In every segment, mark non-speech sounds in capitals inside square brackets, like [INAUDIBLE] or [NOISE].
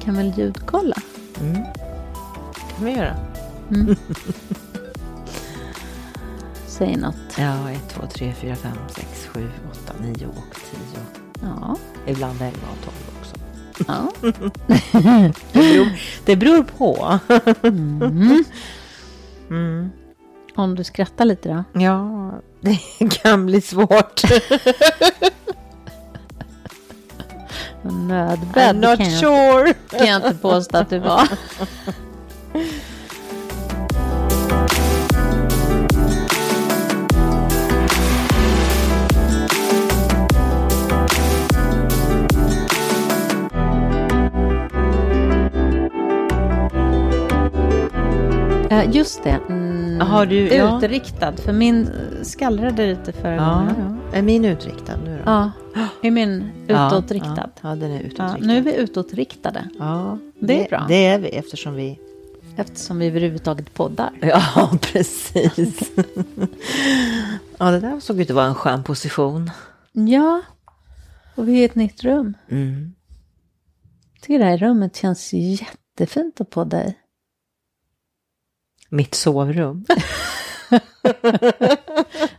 kan väl ljudkolla. Mm. kan vi göra. Mm. [LAUGHS] Säg något. Ja, 1, 2, 3, 4, 5, 6, 7, 8, 9 och 10. Ja. Ibland 11 och 12 också. ja. [LAUGHS] Det beror, det beror på. Mm. Mm. Om du skrattar lite då. Ja, [LAUGHS] det kan bli svårt. Nödbädd I'm not kan, jag, sure. kan jag inte påstå att du var. Eh, Just det. Mm, Har du- ja. Utriktad. För min skallrade lite förra Ja, gången. Är min utriktad nu då? Ja, är min utåtriktad. Ja, ja, den är Ja, utåtriktad. nu är vi utåtriktade. Ja, Det är bra. Det är vi eftersom vi... Eftersom vi överhuvudtaget poddar. Ja, [LAUGHS] precis. ja, det där såg ut att vara en skön position. Ja, och vi är i ett nytt rum. Mm. Jag tycker det här rummet känns jättefint att podda i. Mitt sovrum.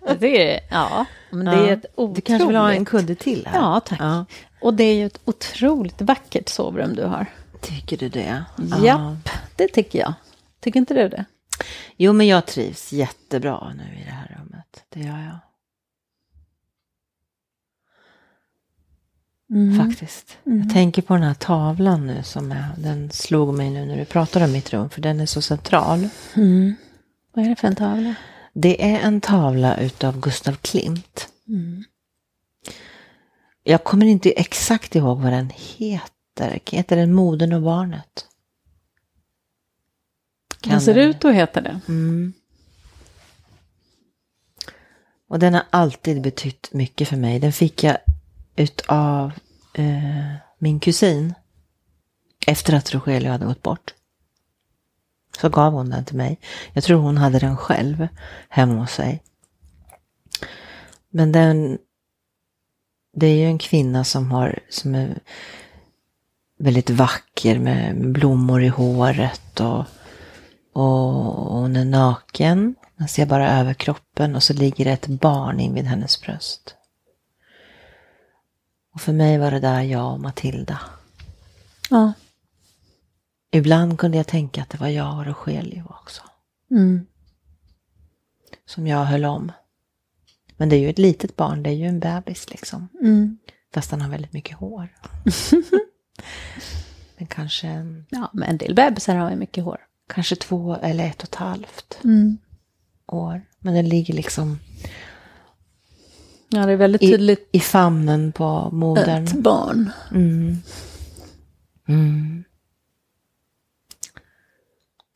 Jag [LAUGHS] tycker det, ja, men det är Ja. ett otroligt... Du kanske vill ha en kudde till här? Ja, tack. Ja. Och det är ju ett otroligt vackert sovrum du har. Tycker du det? Japp, det tycker jag. Tycker inte du det? Jo, men jag trivs jättebra nu i det här rummet. Det gör jag. Faktiskt. Jag tänker på den här tavlan nu som är, den slog mig nu när du pratade om mitt rum, för den är så central. Mm. Vad är det för en tavla? Det är en tavla utav Gustav Klimt. Mm. Jag kommer inte exakt ihåg vad den heter. Heter den Modern och barnet? Kan Den ser den- ut att heta det. Mm. Och den har alltid betytt mycket för mig. Den fick jag utav eh, min kusin. Efter att Rogelio hade gått bort. Så gav hon den till mig. Jag tror hon hade den själv hemma hos sig. Men den... Det är ju en kvinna som har... Som är väldigt vacker med med blommor i håret och och hon är naken. Man ser bara överkroppen och så ligger det ett barn invid hennes bröst. Och för mig var det där jag och Matilda. Ja. Ibland kunde jag tänka att det var jag och Rogelio också. Mm. Som jag höll om. Men det är ju ett litet barn, det är ju en bebis liksom. Mm. Fast han har väldigt mycket hår. [LAUGHS] Men kanske, en, Ja, men en del bebisar har ju mycket hår. kanske två eller ett och ett halvt Mm. år. Men den ligger liksom Ja, det är väldigt i, tydligt i famnen på modern. ett barn. Mm. Mm.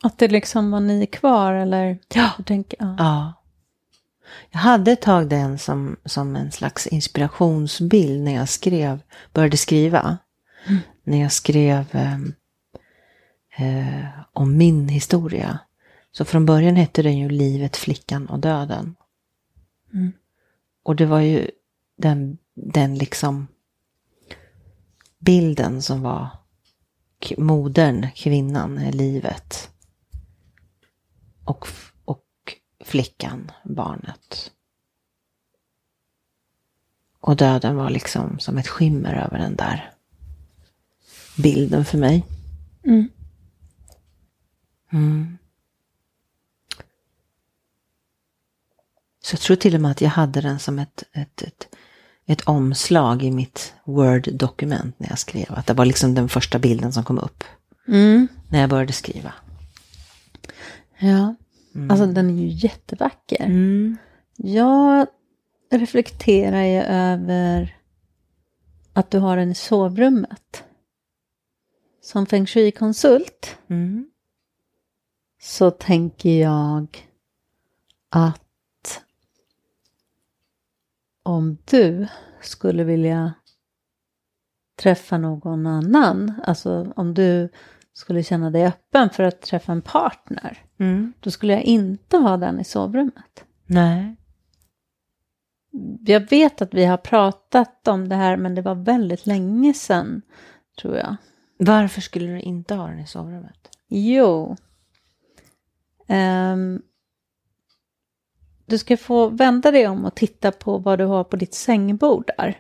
Att det liksom var ni kvar eller? Ja. Jag tänker, ja. Ja. Jag hade ett tag den som, som en slags inspirationsbild när jag skrev, började skriva. När jag skrev eh, eh, om min historia. Så från början hette den ju Livet, flickan och döden. Mm. Och det var ju den, den liksom bilden som var modern, kvinnan, livet. Och, och flickan, barnet. Och döden var liksom som ett skimmer över den där bilden för mig. Mm. Mm. Så jag tror till och med att jag hade den som ett, ett, ett, ett omslag i mitt Word-dokument när jag skrev. Att det var liksom den första bilden som kom upp Mm. när jag började skriva. Ja, alltså den är ju jättevacker. Jag reflekterar ju över att du har den i sovrummet. Som feng shui-konsult Mm. så tänker jag att om du skulle vilja träffa någon annan, alltså om du skulle känna dig öppen för att träffa en partner, Mm. då skulle jag inte ha den i sovrummet. Nej. jag vet att vi har pratat om det här, men det var väldigt länge sedan, tror jag. Varför skulle du inte ha den i sovrummet? Jo. Ehm, du ska få vända dig om och titta på vad du har på ditt sängbord där.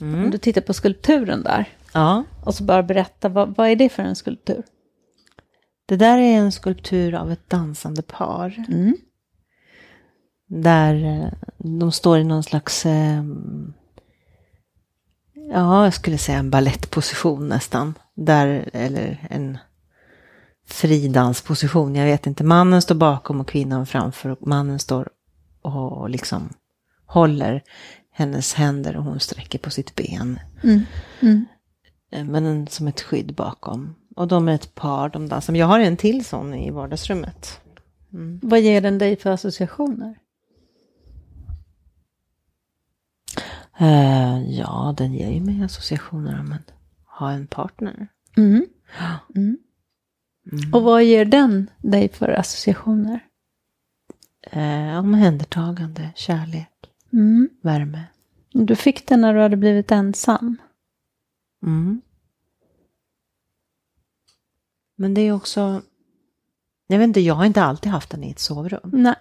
Om du tittar på skulpturen där. Ja. Och så bara berätta, vad, vad är det för en skulptur? Det där är en skulptur av ett dansande par. Mm. Där eh, de står i någon slags, eh, ja jag skulle säga en ballettposition nästan. Där, eller en fridansposition, jag vet inte. Mannen står bakom och kvinnan framför och mannen står och liksom håller hennes händer och hon sträcker på sitt ben. Mm. Mm. Eh, Men en, som ett skydd bakom. Och de är ett par, de dansar. Men jag har en till sån i vardagsrummet. Vad ger den dig för associationer? Eh, ja, den ger ju mig associationer om att ha en partner. Mm. Mm. Och vad ger den dig för associationer? Eh, omhändertagande, kärlek, Mm. värme. Du fick den när du hade blivit ensam. Mm. Men det är också, jag vet inte, jag har inte alltid haft den i ett sovrum. Nej.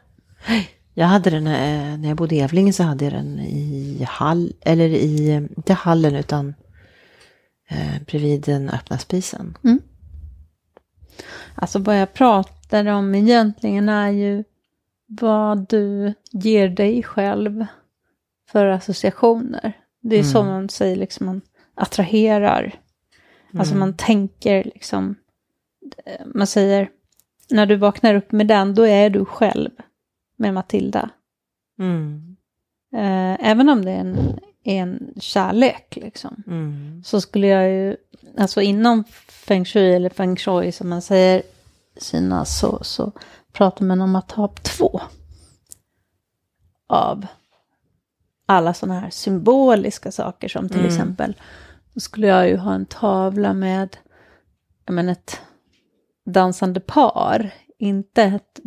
Jag hade den, eh, när jag bodde i Evlingen så hade jag den i hall, eller i, inte hallen utan eh, bredvid den öppna spisen. Alltså vad jag pratar om egentligen är ju vad du ger dig själv för associationer. Det är så man säger, liksom man attraherar. Alltså man tänker liksom, man säger, när du vaknar upp med den, då är du själv med Matilda. Mm. Eh, även om det är en, är en kärlek liksom. Mm. så skulle jag ju, alltså inom feng shui eller feng shui som man säger Kina så, så pratar man om att ha två av alla sådana här symboliska saker som till Mm. exempel, då skulle jag ju ha en tavla med menar, ett dansande par, inte ett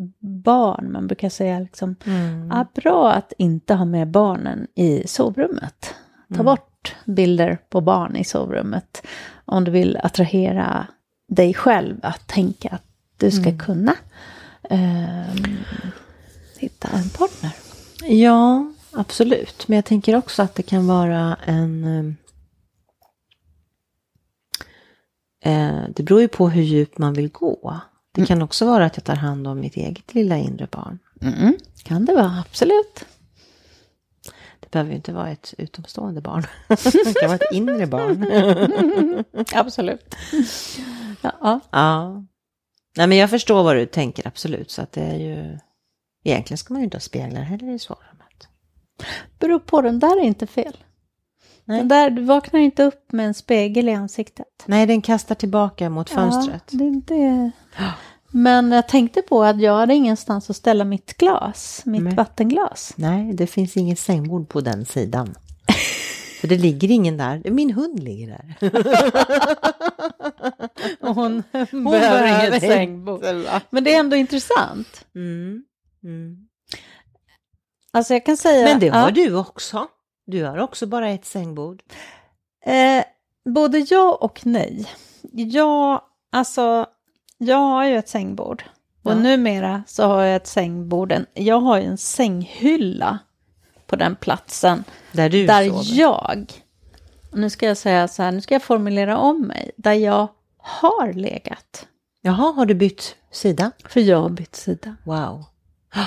barn. Man brukar säga liksom, Mm. ah, bra att inte ha med barnen i sovrummet. Ta Mm. bort bilder på barn i sovrummet om du vill attrahera dig själv att tänka att du ska Mm. kunna hitta en partner. Ja, absolut. Men jag tänker också att det kan vara en... Eh, det beror ju på hur djupt man vill gå. Det kan också vara att jag tar hand om mitt eget lilla inre barn. Mm. Kan det vara, absolut. Det behöver ju inte vara ett utomstående barn. [LAUGHS] det kan vara ett inre barn. [LAUGHS] Absolut. Ja, ja. Nej, men jag förstår vad du tänker, absolut. Så att det är ju... Egentligen ska man ju inte ha speglar heller i sovrummet. beror på, den där är inte fel. Nej. Den där, du vaknar inte upp med en spegel i ansiktet. Nej, den kastar tillbaka mot fönstret. Ja, det, det. Men jag tänkte på att jag hade ingenstans att ställa mitt glas, mitt Nej. vattenglas. Nej, det finns inget sängbord på den sidan. För det ligger ingen där. Min hund ligger där. [LAUGHS] Och hon, [LAUGHS] behöver inget sängbord. Men det är ändå intressant. Mm. Mm. Alltså jag kan säga... Men det har ja, du också. Du har också bara ett sängbord. Eh, både ja och nej. Jag, alltså, jag har ju ett sängbord. Och Ja. numera så har jag ett sängbord. Jag har ju en sänghylla på den platsen. Där du där sover. jag, nu ska jag säga så här, nu ska jag formulera om mig. Där jag har legat. Jaha, har du bytt sida? För jag har bytt sida. Wow. [GASPS]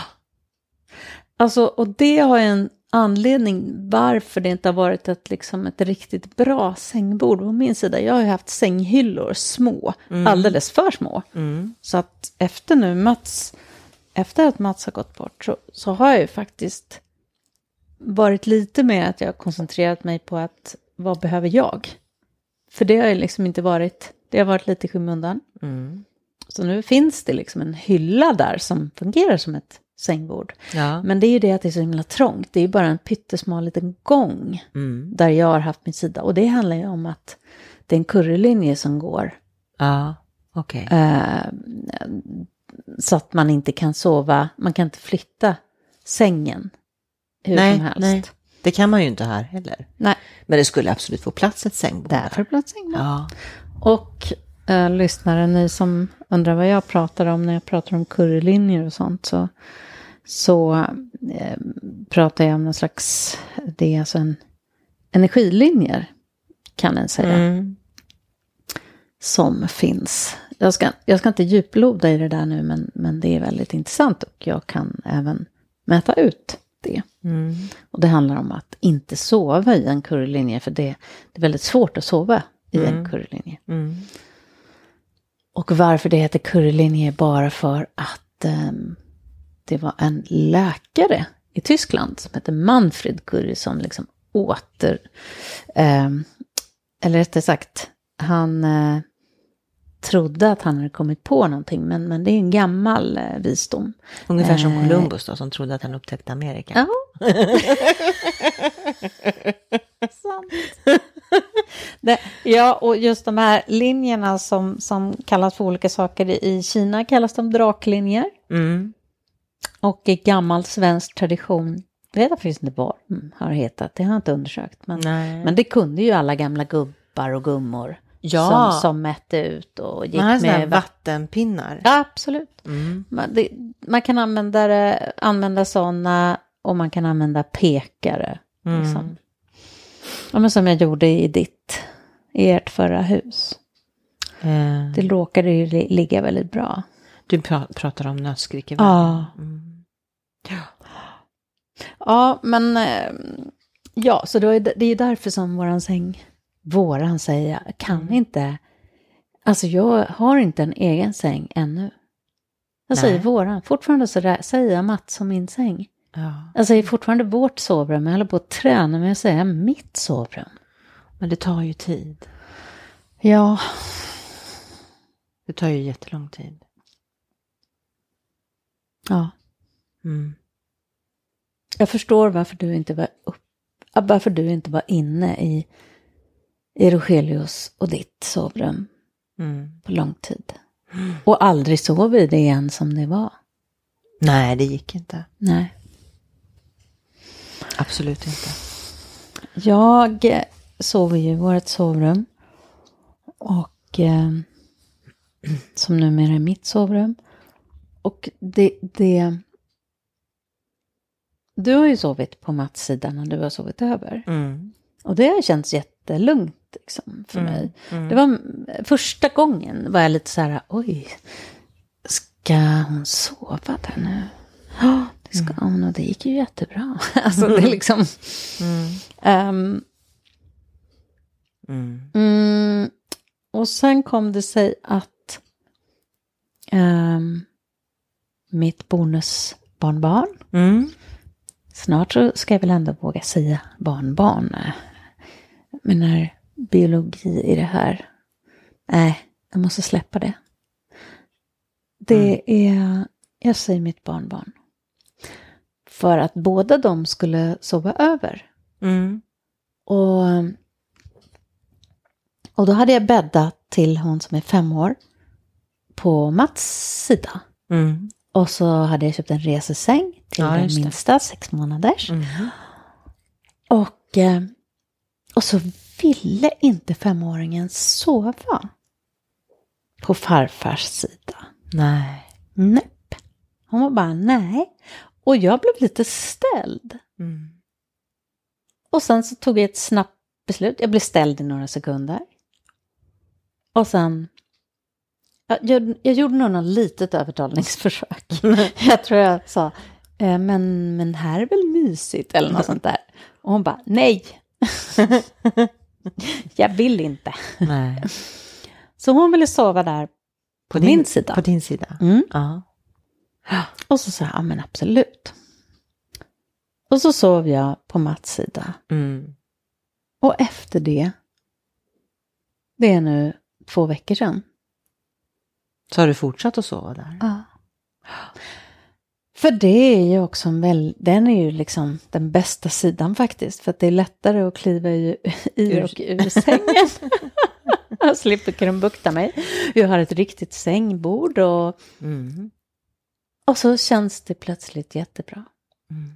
Alltså, och det har en anledning varför det inte har varit ett, liksom, ett riktigt bra sängbord på min sida. Jag har ju haft sänghyllor, små, alldeles för små. Mm. Så att efter nu Mats, efter att Mats har gått bort så, så har jag ju faktiskt varit lite mer att jag har koncentrerat mig på att vad behöver jag? För det har ju liksom inte varit, det har varit lite i skymundan. Mm. Så nu finns det liksom en hylla där som fungerar som ett sängbord. Ja. Men det är ju det att det är så himla trångt. Det är ju bara en pyttesmal liten gång Mm. där jag har haft min sida. Och det handlar ju om att det är en currylinje som går. Ja, okej. Eh, så att man inte kan sova, man kan inte flytta sängen hur Nej, som helst. nej. Det kan man ju inte här heller. Nej. Men det skulle absolut få plats ett sängbord. Därför plats sängbord. Ja. Och eh, lyssnare, ni som undrar vad jag pratar om när jag pratar om currylinjer och sånt så, så eh, pratar jag om någon slags, det är alltså en energilinjer kan en säga. Mm. som finns. Jag ska, jag ska inte djuploda i det där nu, men, men det är väldigt intressant och jag kan även mäta ut det. Mm. Och det handlar om att inte sova i en currylinje, för det, det är väldigt svårt att sova i en currylinje. Mm. Och varför det heter currylinje är bara för att ehm, det var en läkare i Tyskland som hette Manfred Curry som liksom åter, ehm, eller rättare sagt, han eh, trodde att han hade kommit på någonting, men, men det är en gammal eh, visdom. Ungefär som Eh. Columbus då, som trodde att han upptäckte Amerika. Ja. [LAUGHS] Sant. Det, ja, och just de här linjerna som, som kallas för olika saker i Kina kallas de draklinjer. Mm. Och i gammal svensk tradition, jag vet faktiskt inte vad de har hetat, det har jag inte undersökt. Men, Nej. men det kunde ju alla gamla gubbar och gummor Ja. som, som mätte ut och gick Man med vatten. vattenpinnar. Ja, absolut. Mm. Man, det, man kan använda, det, använda sådana och man kan använda pekare. Mm. Liksom. Ja, men som jag gjorde i ditt, i ert förra hus. Eh, Det råkade ju li- ligga väldigt bra. Du pra- pratar om nötskrikevärlden. Ja. Mm. Ja, men eh, ja, så det är ju därför som våran säng, våran säger jag, kan inte, alltså jag har inte en egen säng ännu. Jag säger Nej. våran, fortfarande så där, säger jag Mats som min säng. Ja. Jag säger fortfarande vårt sovrum, jag håller på att träna med att säga mitt sovrum. Men det tar ju tid. Ja, Det tar ju jättelång tid. ja. Mm. Jag förstår varför du inte var upp, varför du inte var inne i, i Rogelius och ditt sovrum Mm. på lång tid. Och aldrig sov i det igen som det var. Nej, det gick inte. Nej. Absolut inte. Jag eh, sover ju i vårt sovrum. Och eh, som numera är mitt sovrum. Och det, det... Du har ju sovit på Mats sida när du har sovit över. Mm. Och det har känts jättelugnt liksom, för Mm, mig. mm. Det var första gången var jag lite så här, oj, ska hon sova där nu? Ja, det ska hon och det gick ju jättebra. [LAUGHS] alltså det är liksom... Mm. ehm, Mm. mm, och sen kom det sig att ehm, mitt bonusbarnbarn, Mm. snart så ska jag väl ändå våga säga barnbarn. Men när biologi i det här, nej, jag måste släppa det. Det är, jag säger mitt barnbarn. För att båda de skulle sova över. Mm. Och, och då hade jag bäddat till hon som är fem år på Mats sida. Mm. Och så hade jag köpt en resesäng till Ja, den just det. minsta, sex månaders. Mm. Och, eh, och så ville inte femåringen sova på farfars sida. Nej. Nej. Hon var bara nej. Och jag blev lite ställd. Mm. Och sen så tog jag ett snabbt beslut. Jag blev ställd i några sekunder. Och sen... Jag, jag, jag gjorde nog något litet övertalningsförsök. [LAUGHS] jag tror jag sa, eh, men, men här är väl mysigt eller något sånt där. Och hon bara, nej. [LAUGHS] [LAUGHS] jag vill inte. Nej. Så hon ville sova där på, din, min sida. På din sida? Mm. Ja. Och så sa jag, ja men absolut. Och så sov jag på Mats sida. Mm. Och efter det, det är nu två veckor sedan. Så har du fortsatt att sova där? Ja. För det är ju också en väl, den är ju liksom den bästa sidan faktiskt. För att det är lättare att kliva i, [LAUGHS] i Ur- och ur sängen. [LAUGHS] jag slipper krumbukta mig. Jag har ett riktigt sängbord och, Mm. och så känns det plötsligt jättebra. Mm.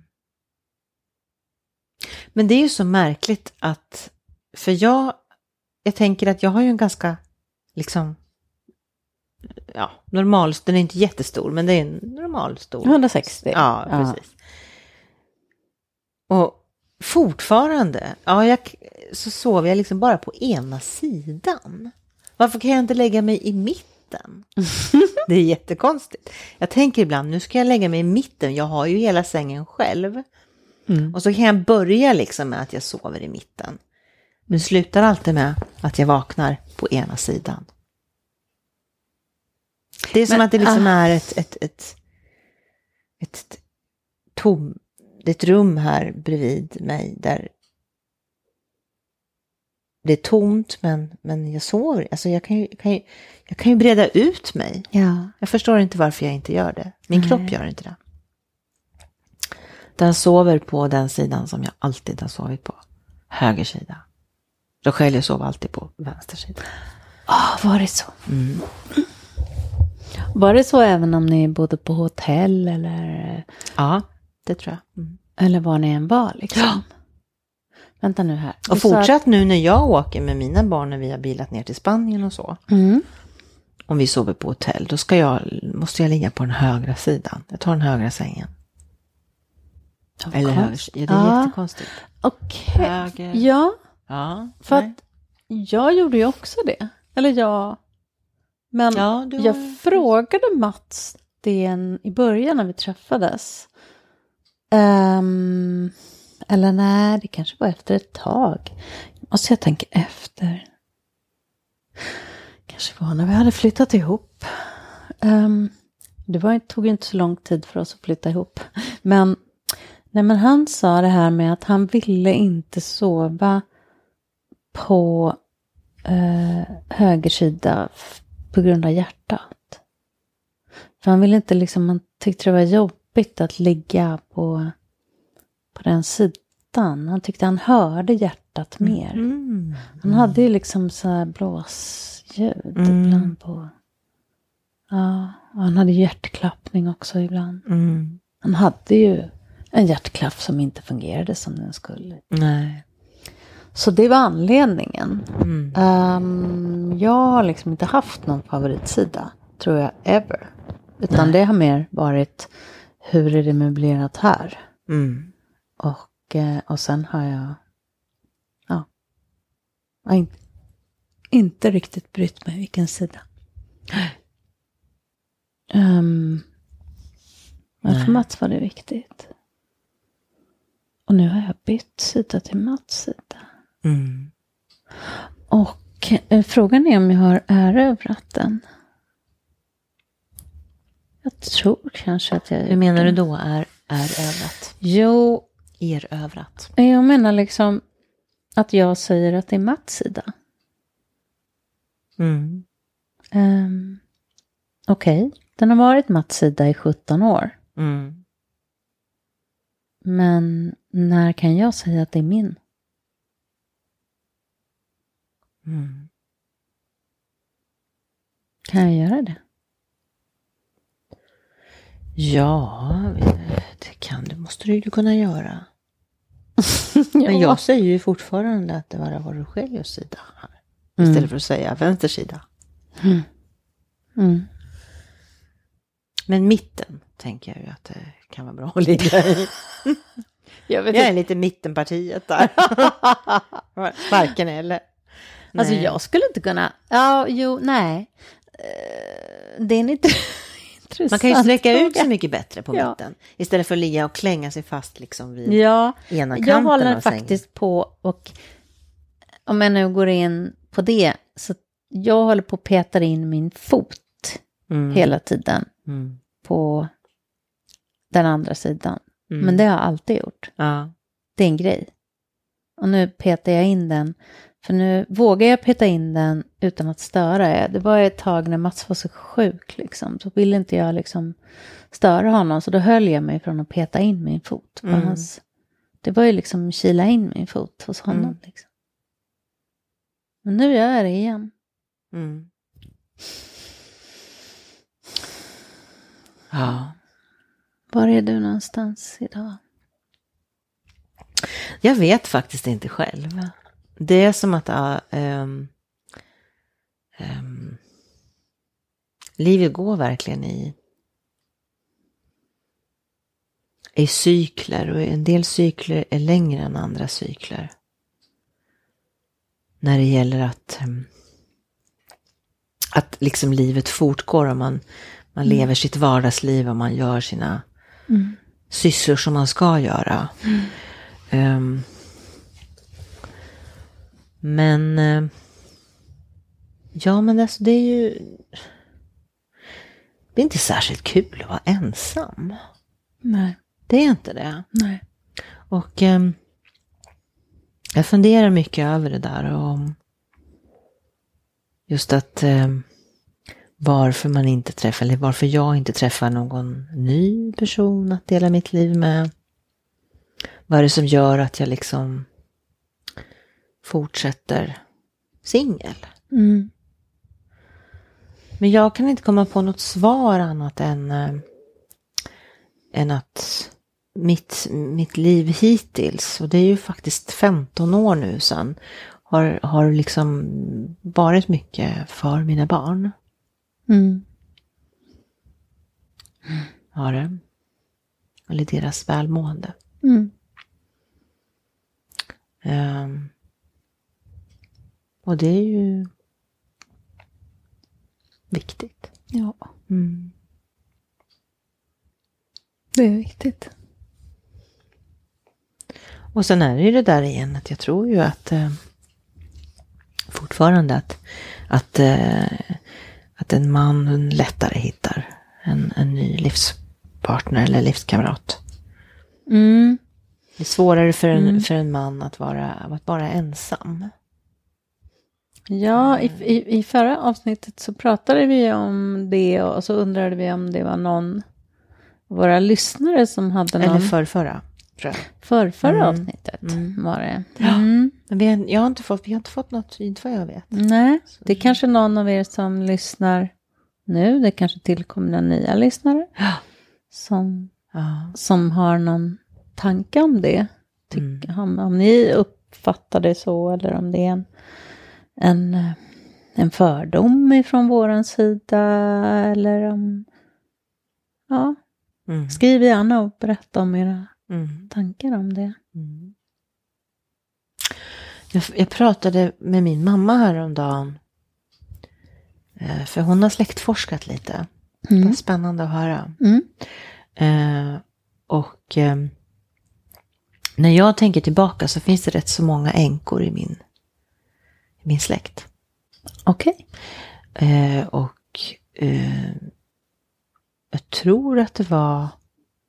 Men det är ju så märkligt att, för jag, jag tänker att jag har ju en ganska, liksom, ja, normal, den är inte jättestor, men det är en normal stor. 160. Ja, precis. Och fortfarande, ja, jag, så sover jag liksom bara på ena sidan. Varför kan jag inte lägga mig i mitten? [LAUGHS] det är jättekonstigt. Jag tänker ibland, nu ska jag lägga mig i mitten, jag har ju hela sängen själv. Mm. Och så kan jag börja liksom med att jag sover i mitten. Men slutar alltid med att jag vaknar på ena sidan. Det är som Men, att det liksom ah. är ett, ett, ett, ett tom, ett rum här bredvid mig där det är tomt men, men jag sover. Alltså jag kan, ju, kan ju, jag kan ju breda ut mig. Ja. Jag förstår inte varför jag inte gör det. Min Nej. kropp gör inte det. Den sover på den sidan som jag alltid har sovit på. Höger sida. Rogelio sov alltid på vänster sida. Ah, var det så? Mm. Var det så även om ni bodde på hotell eller, Ja, det tror jag. Mm. eller var ni än var liksom? Vänta nu här. Du Och sa att- fortsatt nu när jag åker med mina barn när vi har bilat ner till Spanien och så. Mm. Om vi sover på hotell, då ska jag, måste jag ligga på den högra sidan. Jag tar den högra sängen. Vad Eller konstigt. ja, det är Ja. jättekonstigt. Okej. Höger. Ja, Ja, för nej. att jag gjorde ju också det. Eller jag. Men ja du jag frågade Mats det i början när vi träffades. Ehm, eller nej, det kanske var efter ett tag. Måste jag tänka efter. Kanske var när vi hade flyttat ihop. Ehm, det var, tog inte så lång tid för oss att flytta ihop. Men, nej, men han sa det här med att han ville inte sova på eh, höger sida på grund av hjärtat. För han ville inte liksom, han tyckte det var jobbigt att ligga på, på den sidan. Han tyckte han hörde hjärtat mer. Mm. Han hade ju liksom så här blåsljud Mm. ibland på... Ja, och han hade hjärtklappning också ibland. Mm. Han hade ju en hjärtklapp som inte fungerade som den skulle. Nej. Så det var anledningen. Mm. Ehm, jag har liksom inte haft någon favoritsida, tror jag, ever. Utan Nej. det har mer varit hur är det möblerat här? Mm. Och, eh, och sen har jag, ja, jag har inte, riktigt brytt mig vilken sida. Um, men för. Mats var det viktigt. Och nu har jag bytt sida till Mats sida. Mm. Och eh, frågan är om jag har erövrat den. Jag tror kanske att jag Hur menar du då är, är övrat? Jo, Erövrat. jag menar liksom att jag säger att det är Mats sida. Mm. Um, Okej, den har varit Mats sida i 17 år. Mm. Men när kan jag säga att det är min? Mm. Kan jag göra det? Ja, det kan det måste du ju kunna göra. [LAUGHS] Men jag säger ju fortfarande att det bara var Rogelius sida här. Mm. Istället för att säga vänster sida. Mm. Mm. Men mitten tänker jag ju att det kan vara bra att ligga i. [LAUGHS] Jag Jag är lite mittenpartiet där. [LAUGHS] Varken eller. Alltså Nej. jag skulle inte kunna, ja, jo, nej. Eh, Det är en inte [LAUGHS] intressant Man kan ju sträcka ut sig mycket bättre på Ja. mitten. Istället för att ligga och klänga sig fast liksom vid Ja, ena kanten jag håller faktiskt på och om jag nu går in på det, så jag håller på att peta in min fot Mm. hela tiden Mm. på den andra sidan. Mm. Men det har jag alltid gjort. Ja. Det är en grej. Och nu petar jag in den. För nu vågar jag peta in den utan att störa. Det var ett tag när Mats var så sjuk liksom. Så ville inte jag liksom störa honom. Så då höll jag mig från att peta in min fot. Mm. hans, det var ju liksom kila in min fot hos honom. Mm. Liksom. Men nu gör jag det igen. Mm. Ja. Var är du någonstans idag? Jag vet faktiskt inte själv. Det är som att um, um, livet går verkligen i, i cykler och en del cykler är längre än andra cykler. När det gäller att, um, att liksom livet fortgår och man, man mm. lever sitt vardagsliv och man gör sina mm. sysslor som man ska göra. Mm. Um, men uh, ja, men alltså det är ju det är inte särskilt kul att vara ensam. Nej. Det är inte det. Nej. Och um, jag funderar mycket över det där och just att um, varför man inte träffar, eller varför jag inte träffar någon ny person att dela mitt liv med. Vad är det som gör att jag liksom fortsätter singel? Mm. Men jag kan inte komma på något svar annat än, äh, än att mitt, mitt liv hittills, och det är ju faktiskt 15 år nu sedan, har, har liksom varit mycket för mina barn. Mm. Har det. Eller deras välmående. Mm. Um, och det är ju viktigt. Ja. Mm. Det är viktigt. Och sen är det ju det där igen att jag tror ju att eh, fortfarande att, att, eh, att en man lättare hittar en, en ny livspartner eller livskamrat. Mm. Det är svårare för en, mm. för en man att vara, att vara ensam. Ja, i, i, i förra avsnittet så pratade vi om det och så undrade vi om det var någon våra lyssnare som hade någon... Eller förrförra, tror jag. Förrförra mm. avsnittet mm. var det. Mm. Ja. Vi har, jag har inte fått, vi har inte fått något, inte vad jag vet. Nej, det är kanske någon av er som lyssnar nu. Det kanske tillkommer några nya lyssnare. Ja. Som, ja. som har någon tanke om det. Tyck, mm. om, om ni uppfattar det så eller om det är en en, eh, en fördom ifrån våran sida eller om... Ja, mm. skriv gärna och berätta om era mm. tankar om det. Mm. Jag, jag, pratade med min mamma häromdagen. Eh, för hon har släktforskat lite. Mm. Det var spännande att höra. Mm. Eh, och eh, när jag tänker tillbaka så finns det rätt så många änkor i min min släkt. Okej. Okay. Eh, och eh, jag tror att det var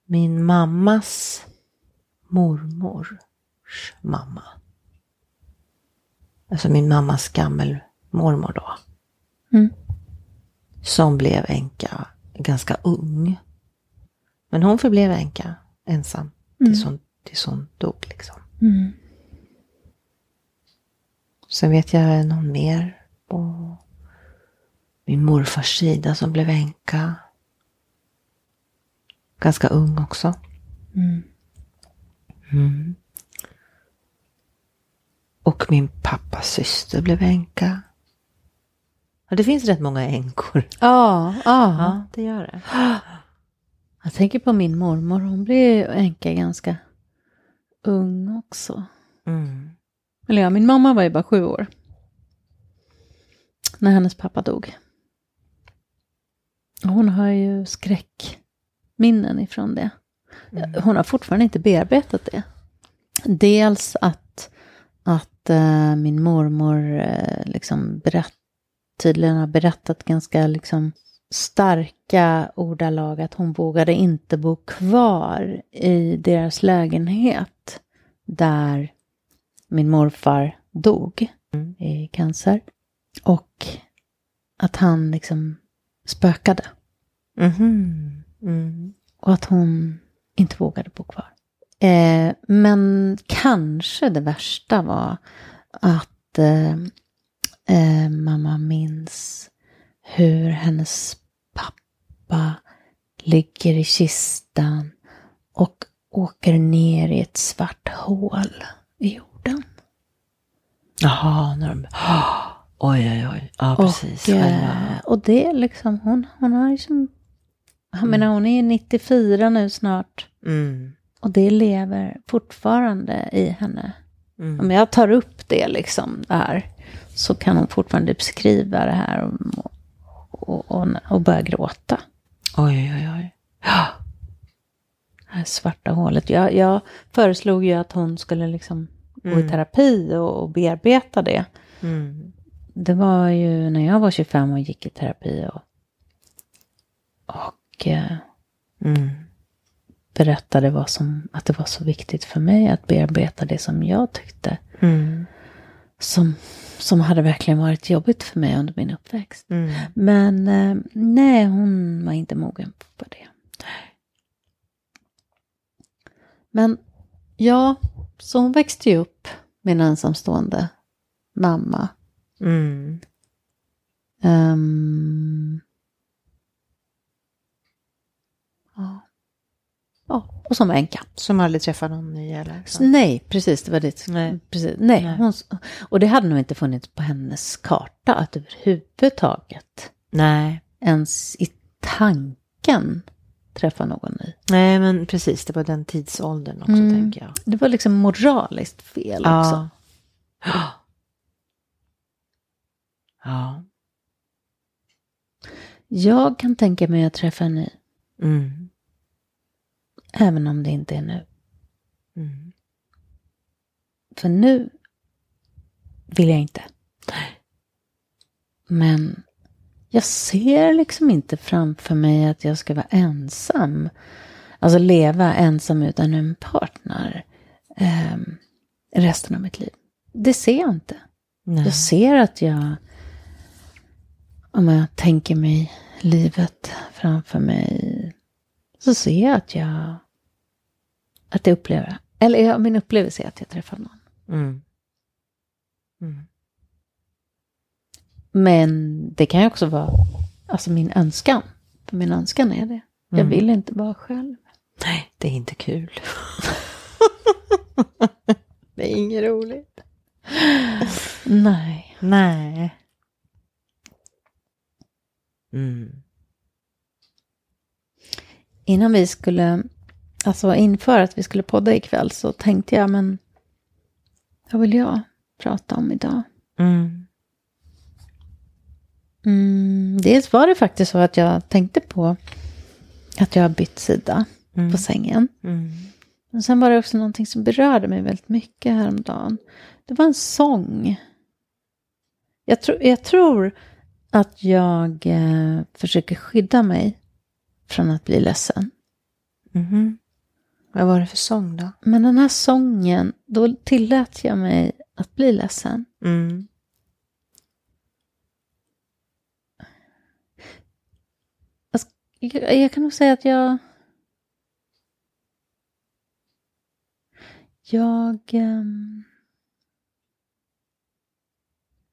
min mammas mormors mamma. Alltså min mammas gammelmormor då. Mm. Som blev änka ganska ung. Men hon förblev änka ensam mm. tills, hon, tills hon dog liksom. Mm. Sen vet jag någon mer på min morfars sida som blev änka. Ganska ung också. Mm. Mm. Och min pappas syster blev änka. Ja, det finns rätt många änkor. Ja, ja. ja, det gör det. Jag tänker på min mormor, hon blev änka ganska ung också. Mm. Eller ja, min mamma var ju bara sju år. När hennes pappa dog. Hon har ju skräckminnen ifrån det. Mm. Hon har fortfarande inte bearbetat det. Dels att, att äh, min mormor äh, liksom berätt, tydligen har berättat ganska liksom starka ordalag att hon vågade inte bo kvar i deras lägenhet där min morfar dog mm. i cancer. Och att han liksom spökade. Mm. Mm. Och att hon inte vågade bo kvar. Eh, men kanske det värsta var att eh, eh, mamma minns hur hennes pappa ligger i kistan och åker ner i ett svart hål i jorden. Jaha, när de... [GASPS] Oj, oj, oj. Ja, precis. Och, eh, och det är liksom, hon, hon har liksom, jag menar hon är 94 nu snart. Mm. Och det lever fortfarande i henne. Mm. Om jag tar upp det liksom, det här, så kan hon fortfarande beskriva det här och, och, och, och börja gråta. Oj, oj, oj. Ja. [GASPS] Det här svarta hålet. Jag, jag föreslog ju att hon skulle liksom gå i Mm. terapi och, och bearbeta det. Mm. Det var ju när jag var 25 och gick i terapi och, och eh, Mm. berättade vad som, att det var så viktigt för mig att bearbeta det som jag tyckte Mm. som, som hade verkligen varit jobbigt för mig under min uppväxt. Mm. Men eh, nej, hon var inte mogen för det. Men ja, så hon växte ju upp med en ensamstående mamma. Mm. Ehm, ja. ja, och som änka. Som aldrig träffar någon ny eller? Så Nej, precis, det var det. Nej. Precis, nej, Nej. Hon, och det hade nog inte funnits på hennes karta att överhuvudtaget Nej. ens i tanken träffa någon ny. Nej, men precis. Det var den tidsåldern också, Mm. tänker jag. Det var liksom moraliskt fel också. Ja. [GASPS] Ja. Jag kan tänka mig att träffa en ny, Mm. även om det inte är nu. Mm. För nu vill jag inte. Men jag ser liksom inte framför mig att jag ska vara ensam. Alltså leva ensam utan en partner ehm, resten av mitt liv. Det ser jag inte. Nej. Jag ser att jag, om jag tänker mig livet framför mig, så ser jag att jag, att jag upplever, eller min upplevelse är att jag träffar någon. Mm. Mm. Men det kan ju också vara alltså min önskan. För min önskan är det. Jag Mm. vill inte vara själv. Nej, det är inte kul. [LAUGHS] det är inget roligt. Nej. Nej. Mm. Innan vi skulle, alltså inför att vi skulle podda ikväll så tänkte jag, men vad vill jag prata om idag? Mm. Mm, dels var det faktiskt så att jag tänkte på att jag har bytt sida Mm. på sängen. Mm. Men sen var det också någonting som berörde mig väldigt mycket häromdagen. Det var en sång. Jag, tro, jag tror att jag eh, försöker skydda mig från att bli ledsen. Mhm. Vad var det för sång då? Men den här sången, då tillät jag mig att bli ledsen. Mm. Jag, jag kan nog säga att jag... Jag... ehm,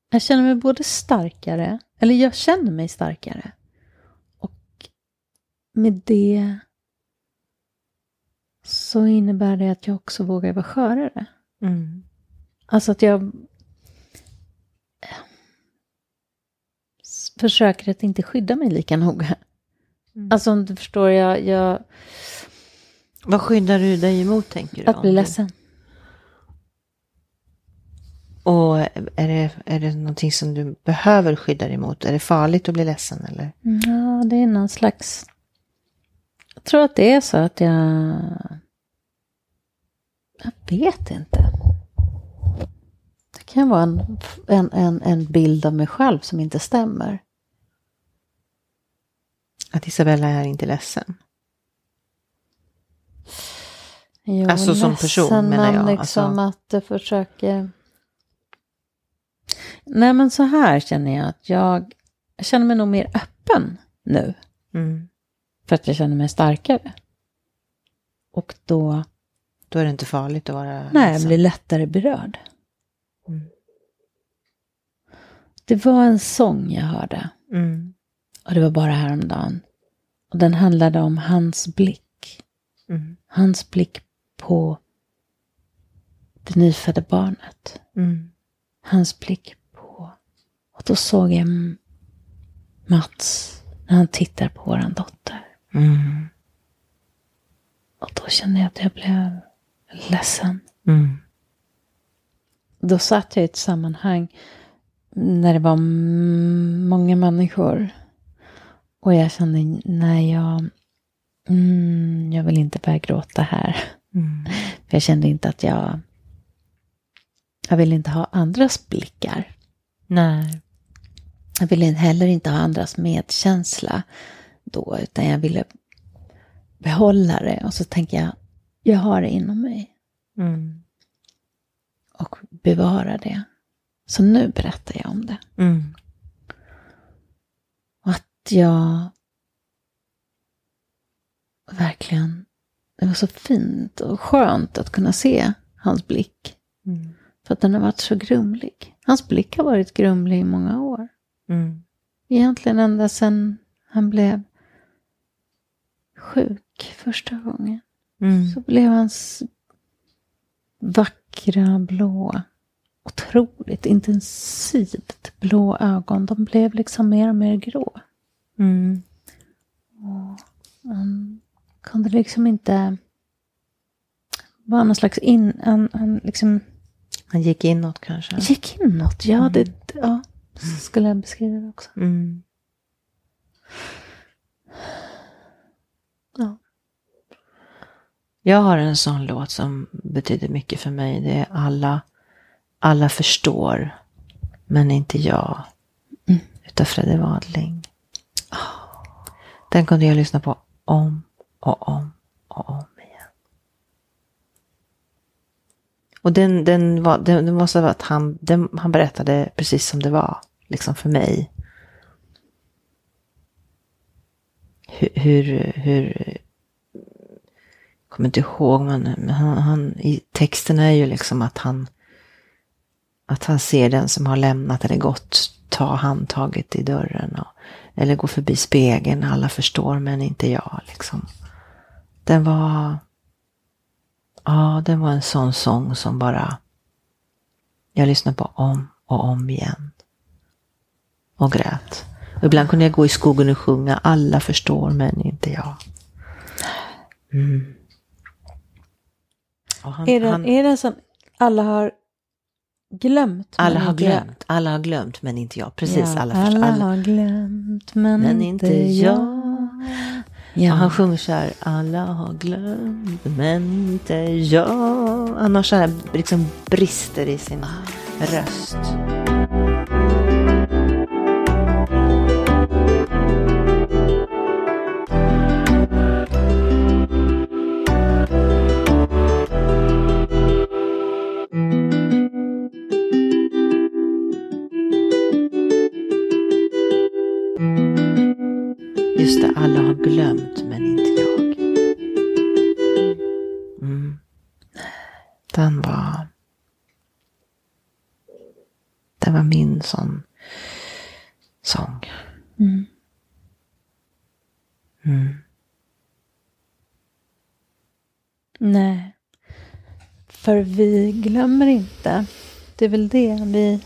jag känner mig både starkare, eller jag känner mig starkare. Och med det så innebär det att jag också vågar vara skörare. Mm. Alltså att jag försöker att inte skydda mig lika noga. Mm. Alltså om du förstår, jag, jag Vad skyddar du dig emot, tänker du? att bli ledsen. Och är det, är det någonting som du behöver skydda dig emot? Är det farligt att bli ledsen eller? Ja, det är någon slags... Jag tror att det är så att jag... Jag vet inte. Det kan vara en, en, en, en bild av mig själv som inte stämmer. Att Isabella är inte ledsen? Jag Alltså som person, menar men jag. liksom Alltså- att jag försöker... Nej, men så här känner jag att jag, jag känner mig nog mer öppen nu. Mm. För att jag känner mig starkare. Och då, Då är det inte farligt att vara nej, jag blir lättare berörd. Mm. Det var en sång jag hörde. Mm. Och det var bara häromdagen. Och den handlade om hans blick. Mm. Hans blick på, det nyfödda barnet. Mm. Hans blick på. Och då såg jag Mats när han tittar på våran dotter. Mm. Och då kände jag att jag blev ledsen. Mm. Då satt jag i ett sammanhang när det var många människor. Och jag kände, nej jag, mm, jag vill inte börja gråta här. Mm. För jag kände inte att jag, jag ville inte ha andras blickar. Nej. Jag ville heller inte ha andras medkänsla då, utan jag ville behålla det. Och så tänker jag, jag har det inom mig Mm. och bevara det. Så nu berättar jag om det. Mm. Jag verkligen, det var så fint och skönt att kunna se hans blick. Mm. För att den har varit så grumlig. Hans blick har varit grumlig i många år. Mm. Egentligen ända sedan han blev sjuk första gången. Mm. Så blev hans vackra blå, otroligt intensivt blå ögon, de blev liksom mer och mer grå. Mm. Han kunde liksom inte vara någon slags in... Han, han liksom Han gick inåt kanske. gick inåt. Ja, det, ja, så skulle jag beskriva det också. Mm. Ja. Jag har en sån låt som betyder mycket för mig. Det är alla, alla förstår, men inte jag. Mm. Utav Fredde Wadling. Den kunde jag lyssna på om och om och om igen. Och den, den, var, den, den var så att han, den, han berättade precis som det var, liksom för mig. Hur, hur, hur jag kommer inte ihåg, men, men han, han, i texten är ju liksom att han att han ser den som har lämnat eller gått ta handtaget i dörren. Och, eller gå förbi spegeln, alla förstår men inte jag. Liksom. Den var, ja den var en sån sång som bara jag lyssnade på om och om igen. Och grät. Och ibland kunde jag gå i skogen och sjunga alla förstår men inte jag. Mm. Han- Är det, han- är det som alla har glömt? alla har jag? glömt, alla har glömt men inte jag. Precis, Ja, alla, alla, förstår. alla har glömt men, Men inte jag. Ja. Ja. Han sjunger så här, alla har glömt men inte jag. Han har så här liksom brister i sin röst. Just det, alla har glömt men inte jag. Mm. Den var... Det var min sån sång. Mm. Mm. Nej. För vi glömmer inte. Det är väl det vi...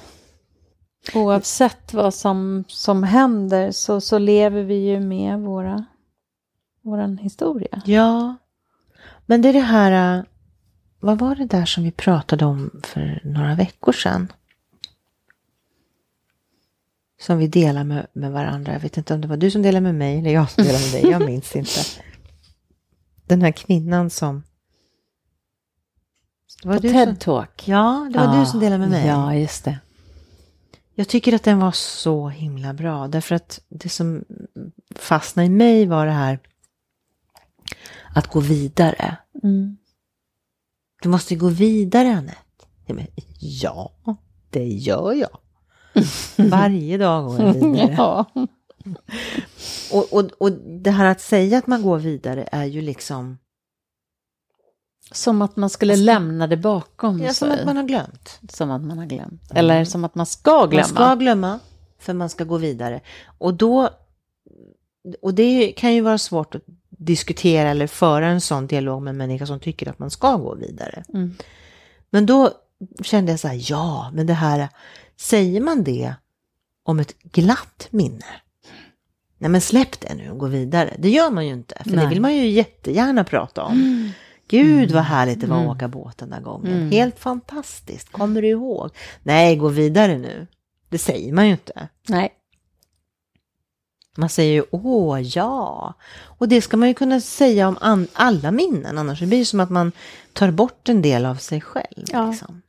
Oavsett vad som, som händer så, så lever vi ju med våra, våran historia. Ja, men det är det här... äh, Vad var det där som vi pratade om för några veckor sedan? Som vi delar med, med varandra. Jag vet inte om det var du som delade med mig eller jag som delade med dig. Jag minns inte. Den här kvinnan som... Det var På du som, TED-talk. ja, det var du som delade med mig. Ja, just det. Jag tycker att den var så himla bra. Därför att det som fastnade i mig var det här att gå vidare. Mm. Du måste gå vidare, Anette. Ja, det gör jag. [LAUGHS] Varje dag går jag [LAUGHS] vidare. Ja. och, och, och det här att säga att man går vidare är ju liksom Som att man skulle lämna det bakom ja, som sig. att man har glömt. Som att man har glömt. Eller som att man ska glömma. Man ska glömma, för man ska gå vidare. Och då, och det kan ju vara svårt att diskutera eller föra en sån dialog med en människa som tycker att man ska gå vidare. Mm. Men då kände jag så här, ja, men det här, säger man det om ett glatt minne? Nej men släpp det nu och gå vidare. Det gör man ju inte, för Nej. det vill man ju jättegärna prata om. Gud vad härligt det var att åka båt den där gången. Mm. Helt fantastiskt, kommer du ihåg? Nej, gå vidare nu. Det säger man ju inte. Nej. Man säger ju åh ja. Och det ska man ju kunna säga om alla minnen, annars blir det som att man tar bort en del av sig själv. Ja. Liksom.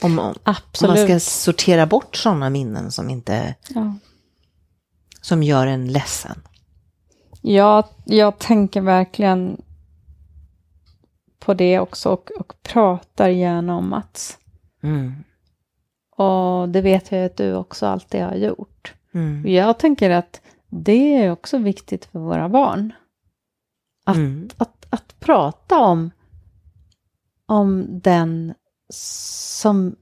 Om, om, om man ska sortera bort sådana minnen som, inte, Ja. som gör en ledsen. Jag, jag tänker verkligen på det också och, och pratar gärna om Mats. Mm. Och det vet jag att du också alltid har gjort. Mm. Jag tänker att det är också viktigt för våra barn. Att, Mm. att, att prata om, om den som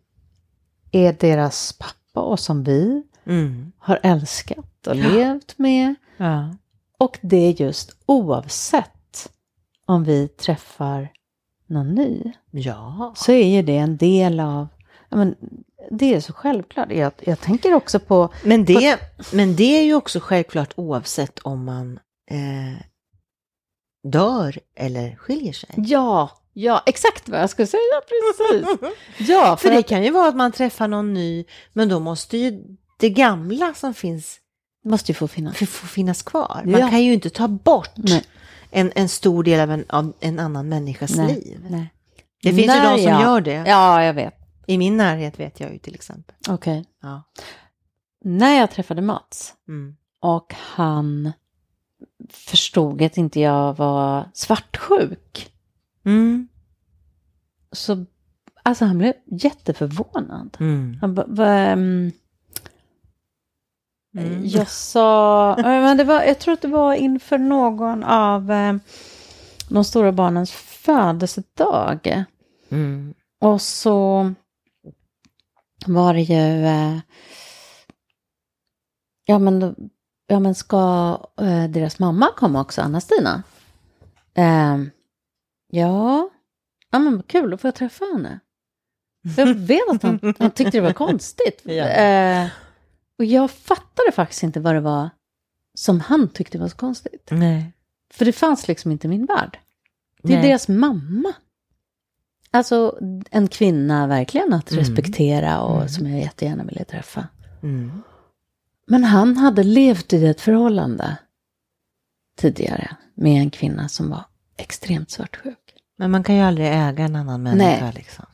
är deras pappa och som vi Mm. har älskat och levt med. Ja. Och det är just oavsett om vi träffar någon ny. ja. Så är ju det en del av, ja, men, det är så självklart. Jag, jag tänker också på, Men det, men det är ju också självklart oavsett om man eh, dör eller skiljer sig. ja, ja, exakt vad jag skulle säga, precis. [LAUGHS] Ja, För för det att, kan ju vara att man träffar någon ny, men då måste ju det gamla som finns måste ju få finnas. få få finnas kvar. Man Ja. kan ju inte ta bort Nej. En, en stor del av en, av en annan människas Nej, liv. nej. Det finns ju Där, de som ja. gör det. Ja, jag vet. I min närhet vet jag ju till exempel. Okej. Ja. När jag träffade Mats Mm. och han förstod att inte jag var svartsjuk. Mm. Så, alltså han blev jätteförvånad. Mm. Han bara, va, ehm, Mm. Jag sa, eh, men det var, jag tror att det var inför någon av eh, de stora barnens födelsedag. Mm. Och så var det ju, eh, ja men, ja men ska eh, deras mamma komma också, Anna-Stina? Eh, ja, ja men kul, då får jag träffa henne. För Jag vet att han, han tyckte det var konstigt. [LAUGHS] Ja. Och jag fattade faktiskt inte vad det var som han tyckte var så konstigt. Nej. För det fanns liksom inte i min värld. Det är Nej. deras mamma. Alltså en kvinna verkligen att Mm. respektera och Mm. som jag jättegärna ville träffa. Mm. Men han hade levt i ett förhållande tidigare med en kvinna som var extremt svartsjuk. Men man kan ju aldrig äga en annan människa Nej. liksom.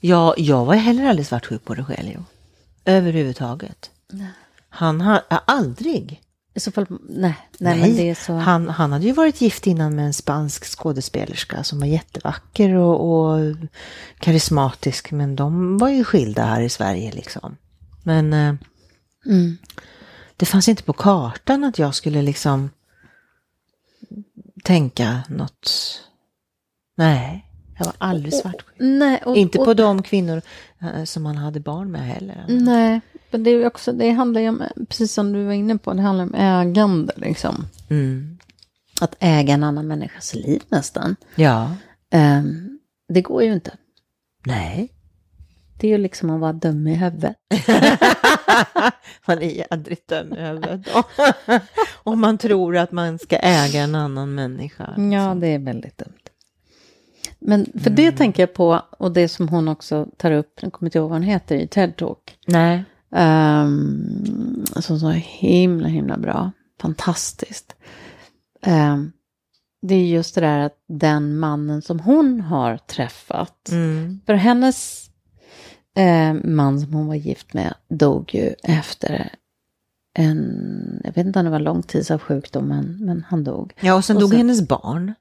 Ja, jag var heller aldrig svartsjuk på Rogelio. Överhuvudtaget. Nej. Han har aldrig. I så fall, nej, nej, men det är så. Han, han hade ju varit gift innan med en spansk skådespelerska som var jättevacker och, och karismatisk. Men de var ju skilda här i Sverige liksom. Men eh, Mm. det fanns inte på kartan att jag skulle liksom tänka något. Nej, jag var aldrig svartsjuk. Nej, och, Inte och, på de kvinnor eh, som han hade barn med heller. Nej, men det, är också, det handlar ju om, precis som du var inne på, det handlar om ägande liksom. Mm. Att äga en annan människas liv nästan. Ja, Ehm, det går ju inte. nej. Det är ju liksom att vara dum i huvudet. [LAUGHS] man är jädrigt dum i huvudet. [LAUGHS] Om man tror att man ska äga en annan människa. Ja, det är väldigt dumt. Men för det tänker jag på, och det som hon också tar upp, jag kommer inte ihåg vad hon heter i TED Talk, Nej. um, som så himla, himla bra, fantastiskt. Ehm, det är just det där att den mannen som hon har träffat, Mm. för hennes eh, man som hon var gift med dog ju efter en, jag vet inte om det var lång tids av sjukdomen, men han dog. Ja, och sen Och dog sen- hennes barn.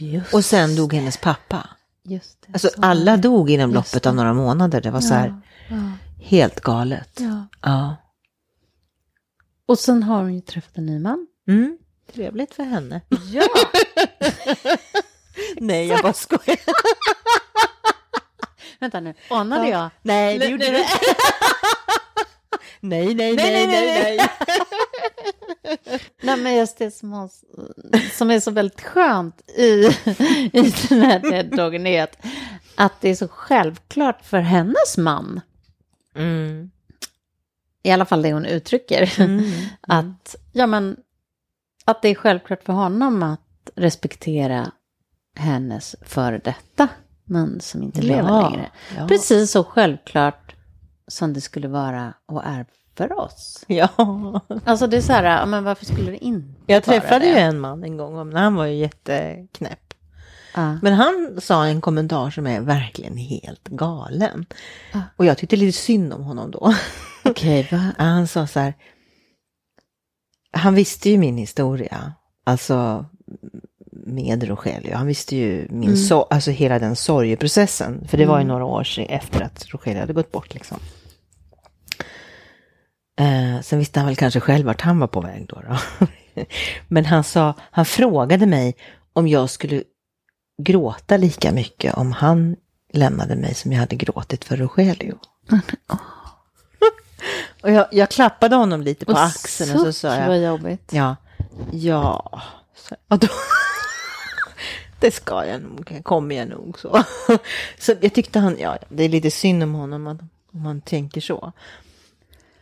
Just, Och sen dog hennes pappa. just det, Alltså alla det. dog inom Just loppet av några månader. Det var så här Ja, ja, helt galet. ja. Ja. Och sen har hon ju träffat en ny man. Mm. Trevligt för henne. Ja, [LAUGHS] Nej, jag bara skojar. [LAUGHS] vänta nu, anade Ja. jag? Nej, det gjorde du [LAUGHS] Nej, nej, nej, nej, nej. Nej, [LAUGHS] Nej, men just det som, har, som är så väldigt skönt i, i den här TED-dagen är att, att det är så självklart för hennes man, Mm. i alla fall det hon uttrycker, Mm. [LAUGHS] att, ja, men, att det är självklart för honom att respektera hennes före detta man som inte lever längre. Ja. Precis så självklart som det skulle vara och är för oss. [LAUGHS] Ja. Alltså det är så här, men varför skulle det inte Jag träffade ju en man en gång, men han var ju jätteknäpp. Ja. Men han sa en kommentar som är verkligen helt galen. Ah. Och jag tyckte lite synd om honom då. [LAUGHS] Okej, va? Han sa så här. Han visste ju min historia. Alltså med Rogelio. Han visste ju min Mm. so- alltså hela den sorgeprocessen. För det var ju Mm. några år efter att Rogelio hade gått bort liksom. Eh, sen visste han väl kanske själv vart han var på väg då. då. [LAUGHS] Men han sa, han frågade mig om jag skulle gråta lika mycket om han lämnade mig som jag hade gråtit för Rogelio. [LAUGHS] Och jag, jag klappade honom lite på Och axeln och så sa jag, vad jobbigt. ja, ja, och då, [LAUGHS] det ska jag nog, kommer jag nog så. Så jag tyckte han, ja, det är lite synd om honom om om man tänker så.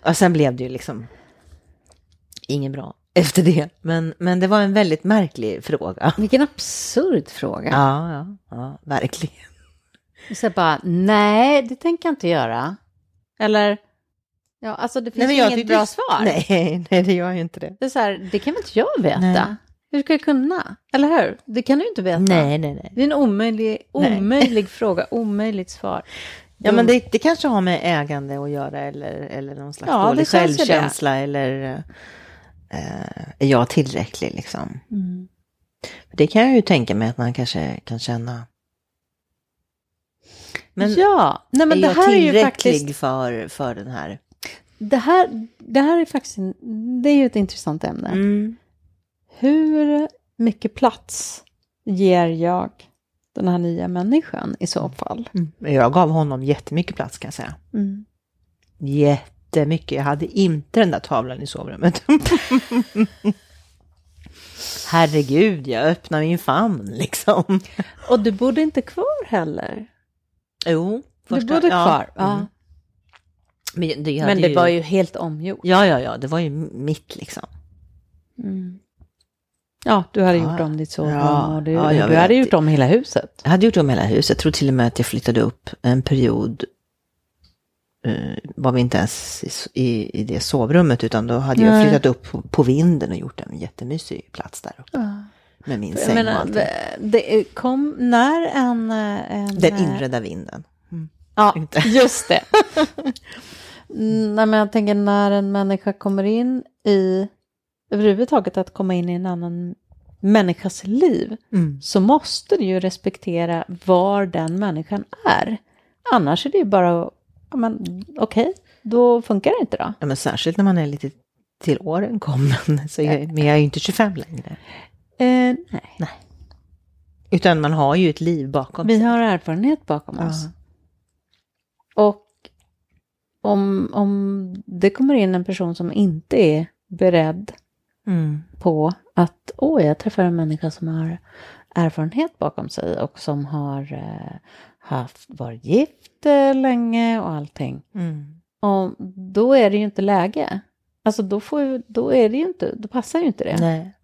Och sen blev det ju liksom inget bra efter det. Men, men det var en väldigt märklig fråga. Vilken absurd fråga. Ja, ja, ja verkligen. Så bara, nej, det tänker jag inte göra. Eller, ja, alltså det finns jag inget bra svar. Nej, nej, det gör ju inte det. Det är så här, det kan väl inte jag veta? Nej. Hur ska jag kunna? Eller hur? Det kan du inte veta. Nej, nej, nej. Det är en omöjlig, Nej. omöjlig fråga, omöjligt svar. Ja, men det, det kanske har med ägande att göra eller, eller någon slags Ja, dålig ju det. självkänsla eller eh, är jag tillräcklig liksom? Mm. Det kan jag ju tänka mig att man kanske kan känna. Men ja, nej men är det jag här är ju tillräcklig faktiskt, för, för den här? det här, det här är faktiskt, en- det är ju ett intressant ämne. Mm. Hur mycket plats ger jag den här nya människan i så fall? Men Jag gav honom jättemycket plats kan jag säga. Mm. Jättemycket. Jag hade inte den där tavlan i sovrummet. [LAUGHS] Herregud, jag öppnar min famn liksom. Och du bodde inte kvar heller? Jo. Du första- bodde ja, kvar? Ja. mm. Men det, Men det var ju helt omgjort. Ja, ja, ja, det var ju mitt liksom. Mm. Ja, du hade Ja. gjort om ditt sovrum Ja, och du, ja, jag du hade gjort om hela huset. Jag hade gjort om hela huset. Jag tror till och med att jag flyttade upp en period. Uh, var vi inte ens i, i, det sovrummet utan då hade jag Nej. flyttat upp på, på vinden och gjort en jättemysig plats där uppe. Med min Jag säng och menar, allting. det- det kom när en... en Den inredda vinden. Ja, [LAUGHS] inte. just det. [LAUGHS] Mm, Nej, men jag tänker när en människa kommer in i, överhuvudtaget att komma in i en annan människas liv, Mm. så måste du ju respektera var den människan är. Annars är det ju bara, ja okej, då funkar det inte då. Ja, men särskilt när man är lite till åren kommen. [LAUGHS] Så jag, men jag är ju inte 25 längre. Eh, nej, Utan man har ju ett liv bakom vi sig. har erfarenhet bakom oss. Och om, om det kommer in en person som inte är beredd Mm. på att åh, jag träffar en människa som har erfarenhet bakom sig och som har eh, haft, varit gift eh, länge och allting. Mm. Och då är det ju inte läge. Alltså då, får, då är det ju inte, då passar ju inte det. Nej.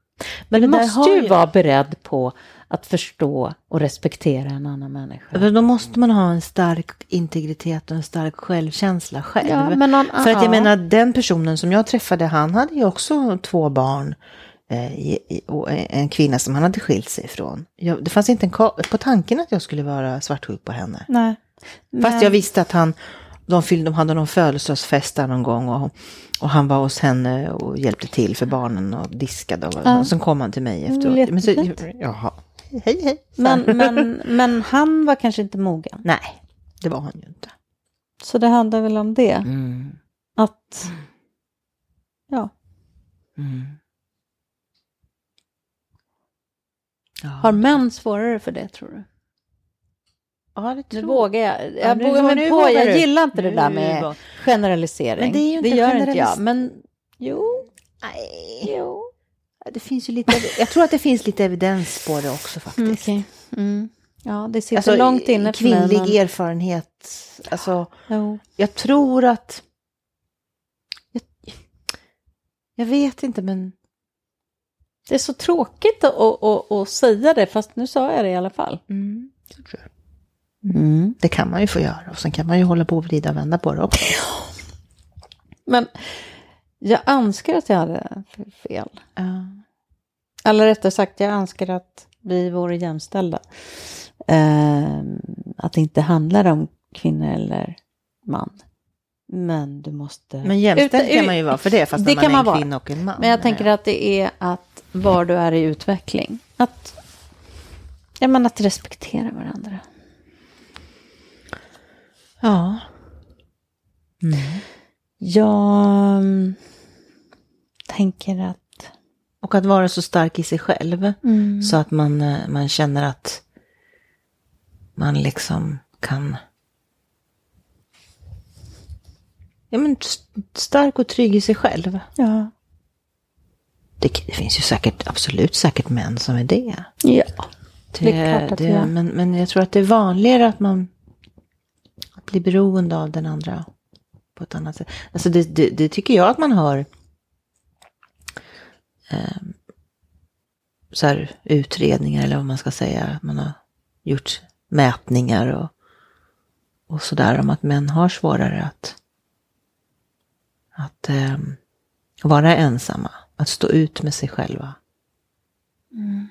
Men du måste ju ju- vara beredd på att förstå och respektera en annan människa. För då måste man ha en stark integritet och en stark självkänsla själv. Ja, men någon, För att jag ja. menar, den personen som jag träffade, han hade ju också två barn. Eh, och en kvinna som han hade skilt sig ifrån. Jag, det fanns inte en på tanken att jag skulle vara svartsjuk på henne. Nej. Fast Men- jag visste att han, de, fyllde, de hade någon födelsedagsfest där någon gång och, och han var hos henne och hjälpte till för barnen och diskade. Och, Ja. och sen kom han till mig Mm, efteråt. Men så, jaha, hej hej. Men, men, men han var kanske inte mogen. Nej, det var han ju inte. Så det handlar väl om det. Mm. Att, ja, Mm. Ja. har män svårare för det tror du? Ja, det Nu tror vågar jag. Jag Ja, nu vågar vå- mig nu på. Jag du. gillar inte det Nu där med generalisering. Men det är ju inte gör inte jag. Men jo, Nej. jo. Det finns ju lite, jag tror att det finns lite evidens på det också faktiskt. Okej. Mm. Ja, det sitter Alltså, långt inne för mig. kvinnlig men- erfarenhet. Alltså, Jo. jag tror att... Jag, jag vet inte, men... Det är så tråkigt att, att, att, att säga det, fast nu sa jag det i alla fall. Mm. Mm. Det kan man ju få göra. Och sen kan man ju hålla på och vrida och vända på det också. Men jag önskar att jag hade fel. Ja. Eller rättare sagt, jag önskar att vi vore jämställda. Eh, att det inte handlar om kvinna eller man. Men du måste... Men jämställd kan man ju vara för det, fast det man kan är en vara. kvinna och en man. Men jag menar tänker att det är att var du är i utveckling. Att, ja, men att respektera varandra. Ja. Jag mm, tänker att... Och att vara så stark i sig själv. Så att man, eh, man känner att man liksom kan... Ja, men st- stark och trygg i sig själv. Ja. Det, det finns ju säkert, absolut säkert män som är det. Ja. Det, Det är klart att det, vi är. men, men jag tror att det är vanligare att man bli beroende av den andra på ett annat sätt. Alltså det, det, det tycker jag att man hör eh, så här, utredningar eller vad man ska säga. Man har gjort mätningar och, och sådär om att män har svårare att, att eh, vara ensamma. Att stå ut med sig själva. Mm.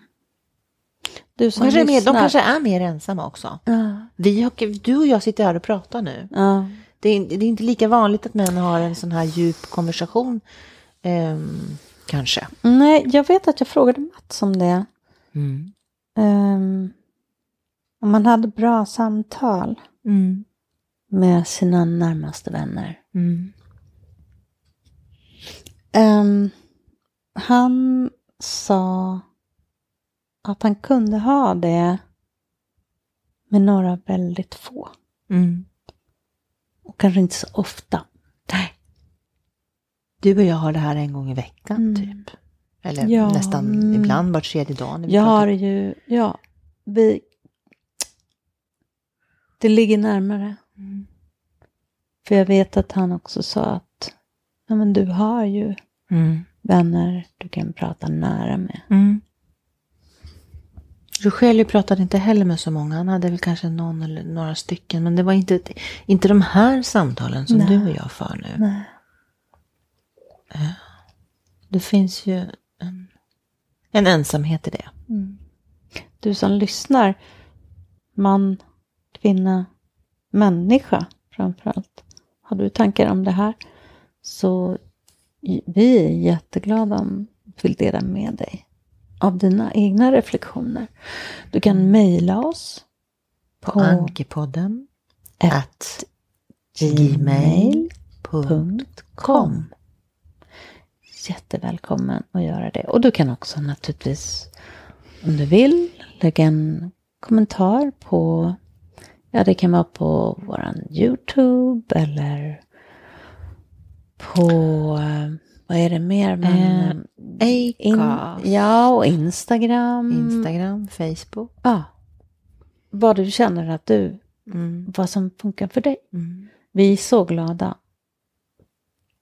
Du som Kanske mer, de lyssnar. kanske är mer ensamma också. Ja. Vi har, du och jag sitter här och pratar nu. ja. Det är, det är inte lika vanligt att män har en sån här djup konversation. ehm, kanske. Nej, jag vet att jag frågade Mats om det. Mm. Ehm, om man hade bra samtal Mm. med sina närmaste vänner. Mm. Ehm, han sa att han kunde ha det med några väldigt få. Mm. Och kanske inte så ofta. Nej. Du och jag har det här en gång i veckan Mm. typ. Eller Ja, nästan mm. ibland var tredje dag. När vi Jag pratar. har ju, ja, vi... Det ligger närmare. Mm. För jag vet att han också sa att ja, men du har ju Mm. vänner du kan prata nära med. Mm. Rogelio pratade inte heller med så många. Han hade väl kanske någon eller några stycken. Men det var inte, inte de här samtalen som Nej. du och jag för nu. Nej. Det finns ju en, en ensamhet i det. Du som lyssnar, man, kvinna, människa framförallt. Har du tankar om det här så vi är jätteglada om du vill dela med dig av dina egna reflektioner. Du kan mejla oss På på Ankepodden. At gmail.com. jättevälkommen att göra det. Och du kan också naturligtvis, om du vill, lägga en kommentar på, ja det kan vara på våran YouTube eller på, eh, vad är det mer? Man, Eh, in, Acast. ja, och Instagram. Instagram, Facebook. Ja. Vad du känner att du, Mm. vad som funkar för dig. Mm. Vi är så glada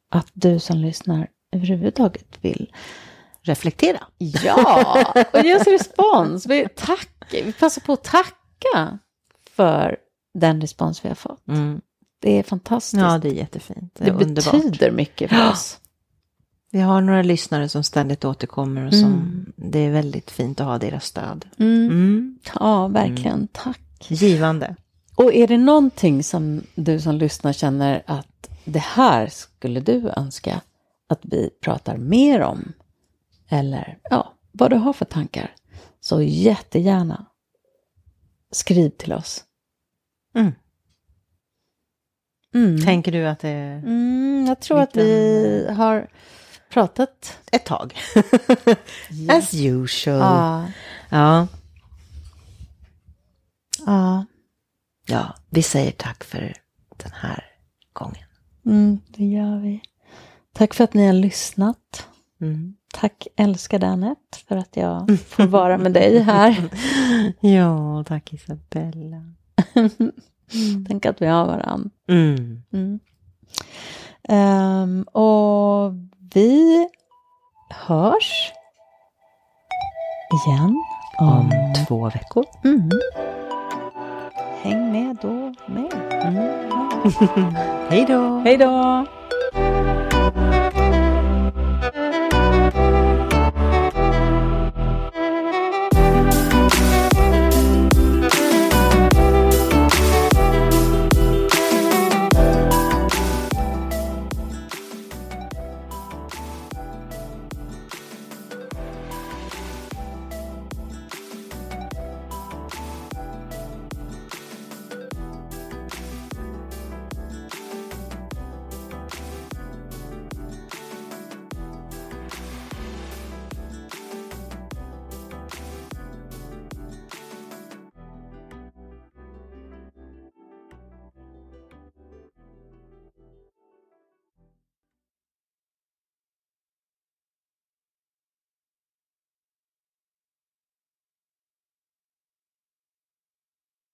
att du som lyssnar överhuvudtaget vill Reflektera. Ja, och ge oss respons. Vi, tack. vi passar på att tacka för den respons vi har fått. Mm. Det är fantastiskt. Ja, det är jättefint. Det det betyder mycket för oss. Vi har några lyssnare som ständigt återkommer och som Mm. det är väldigt fint att ha deras stöd. Mm. Mm. Ja, verkligen. Tack. Givande. Och är det någonting som du som lyssnar känner att det här skulle du önska att vi pratar mer om? Eller ja, vad du har för tankar. Så jättegärna skriv till oss. Mm. Mm. Tänker du att det är Mm, jag tror att vi har pratat. ett tag? [LAUGHS] As usual. Ja, Ja. ja ja, vi säger tack för den här gången. mm, det gör vi. Tack för att ni har lyssnat. Mm. Tack älskade Anette för att jag får vara med dig här. [LAUGHS] Ja, tack Isabella. [LAUGHS] Tänk att vi har varann. Mm. Ehm, och vi hörs igen Om två veckor. Mm. Häng med då med. [LAUGHS] Hej då! Hej då!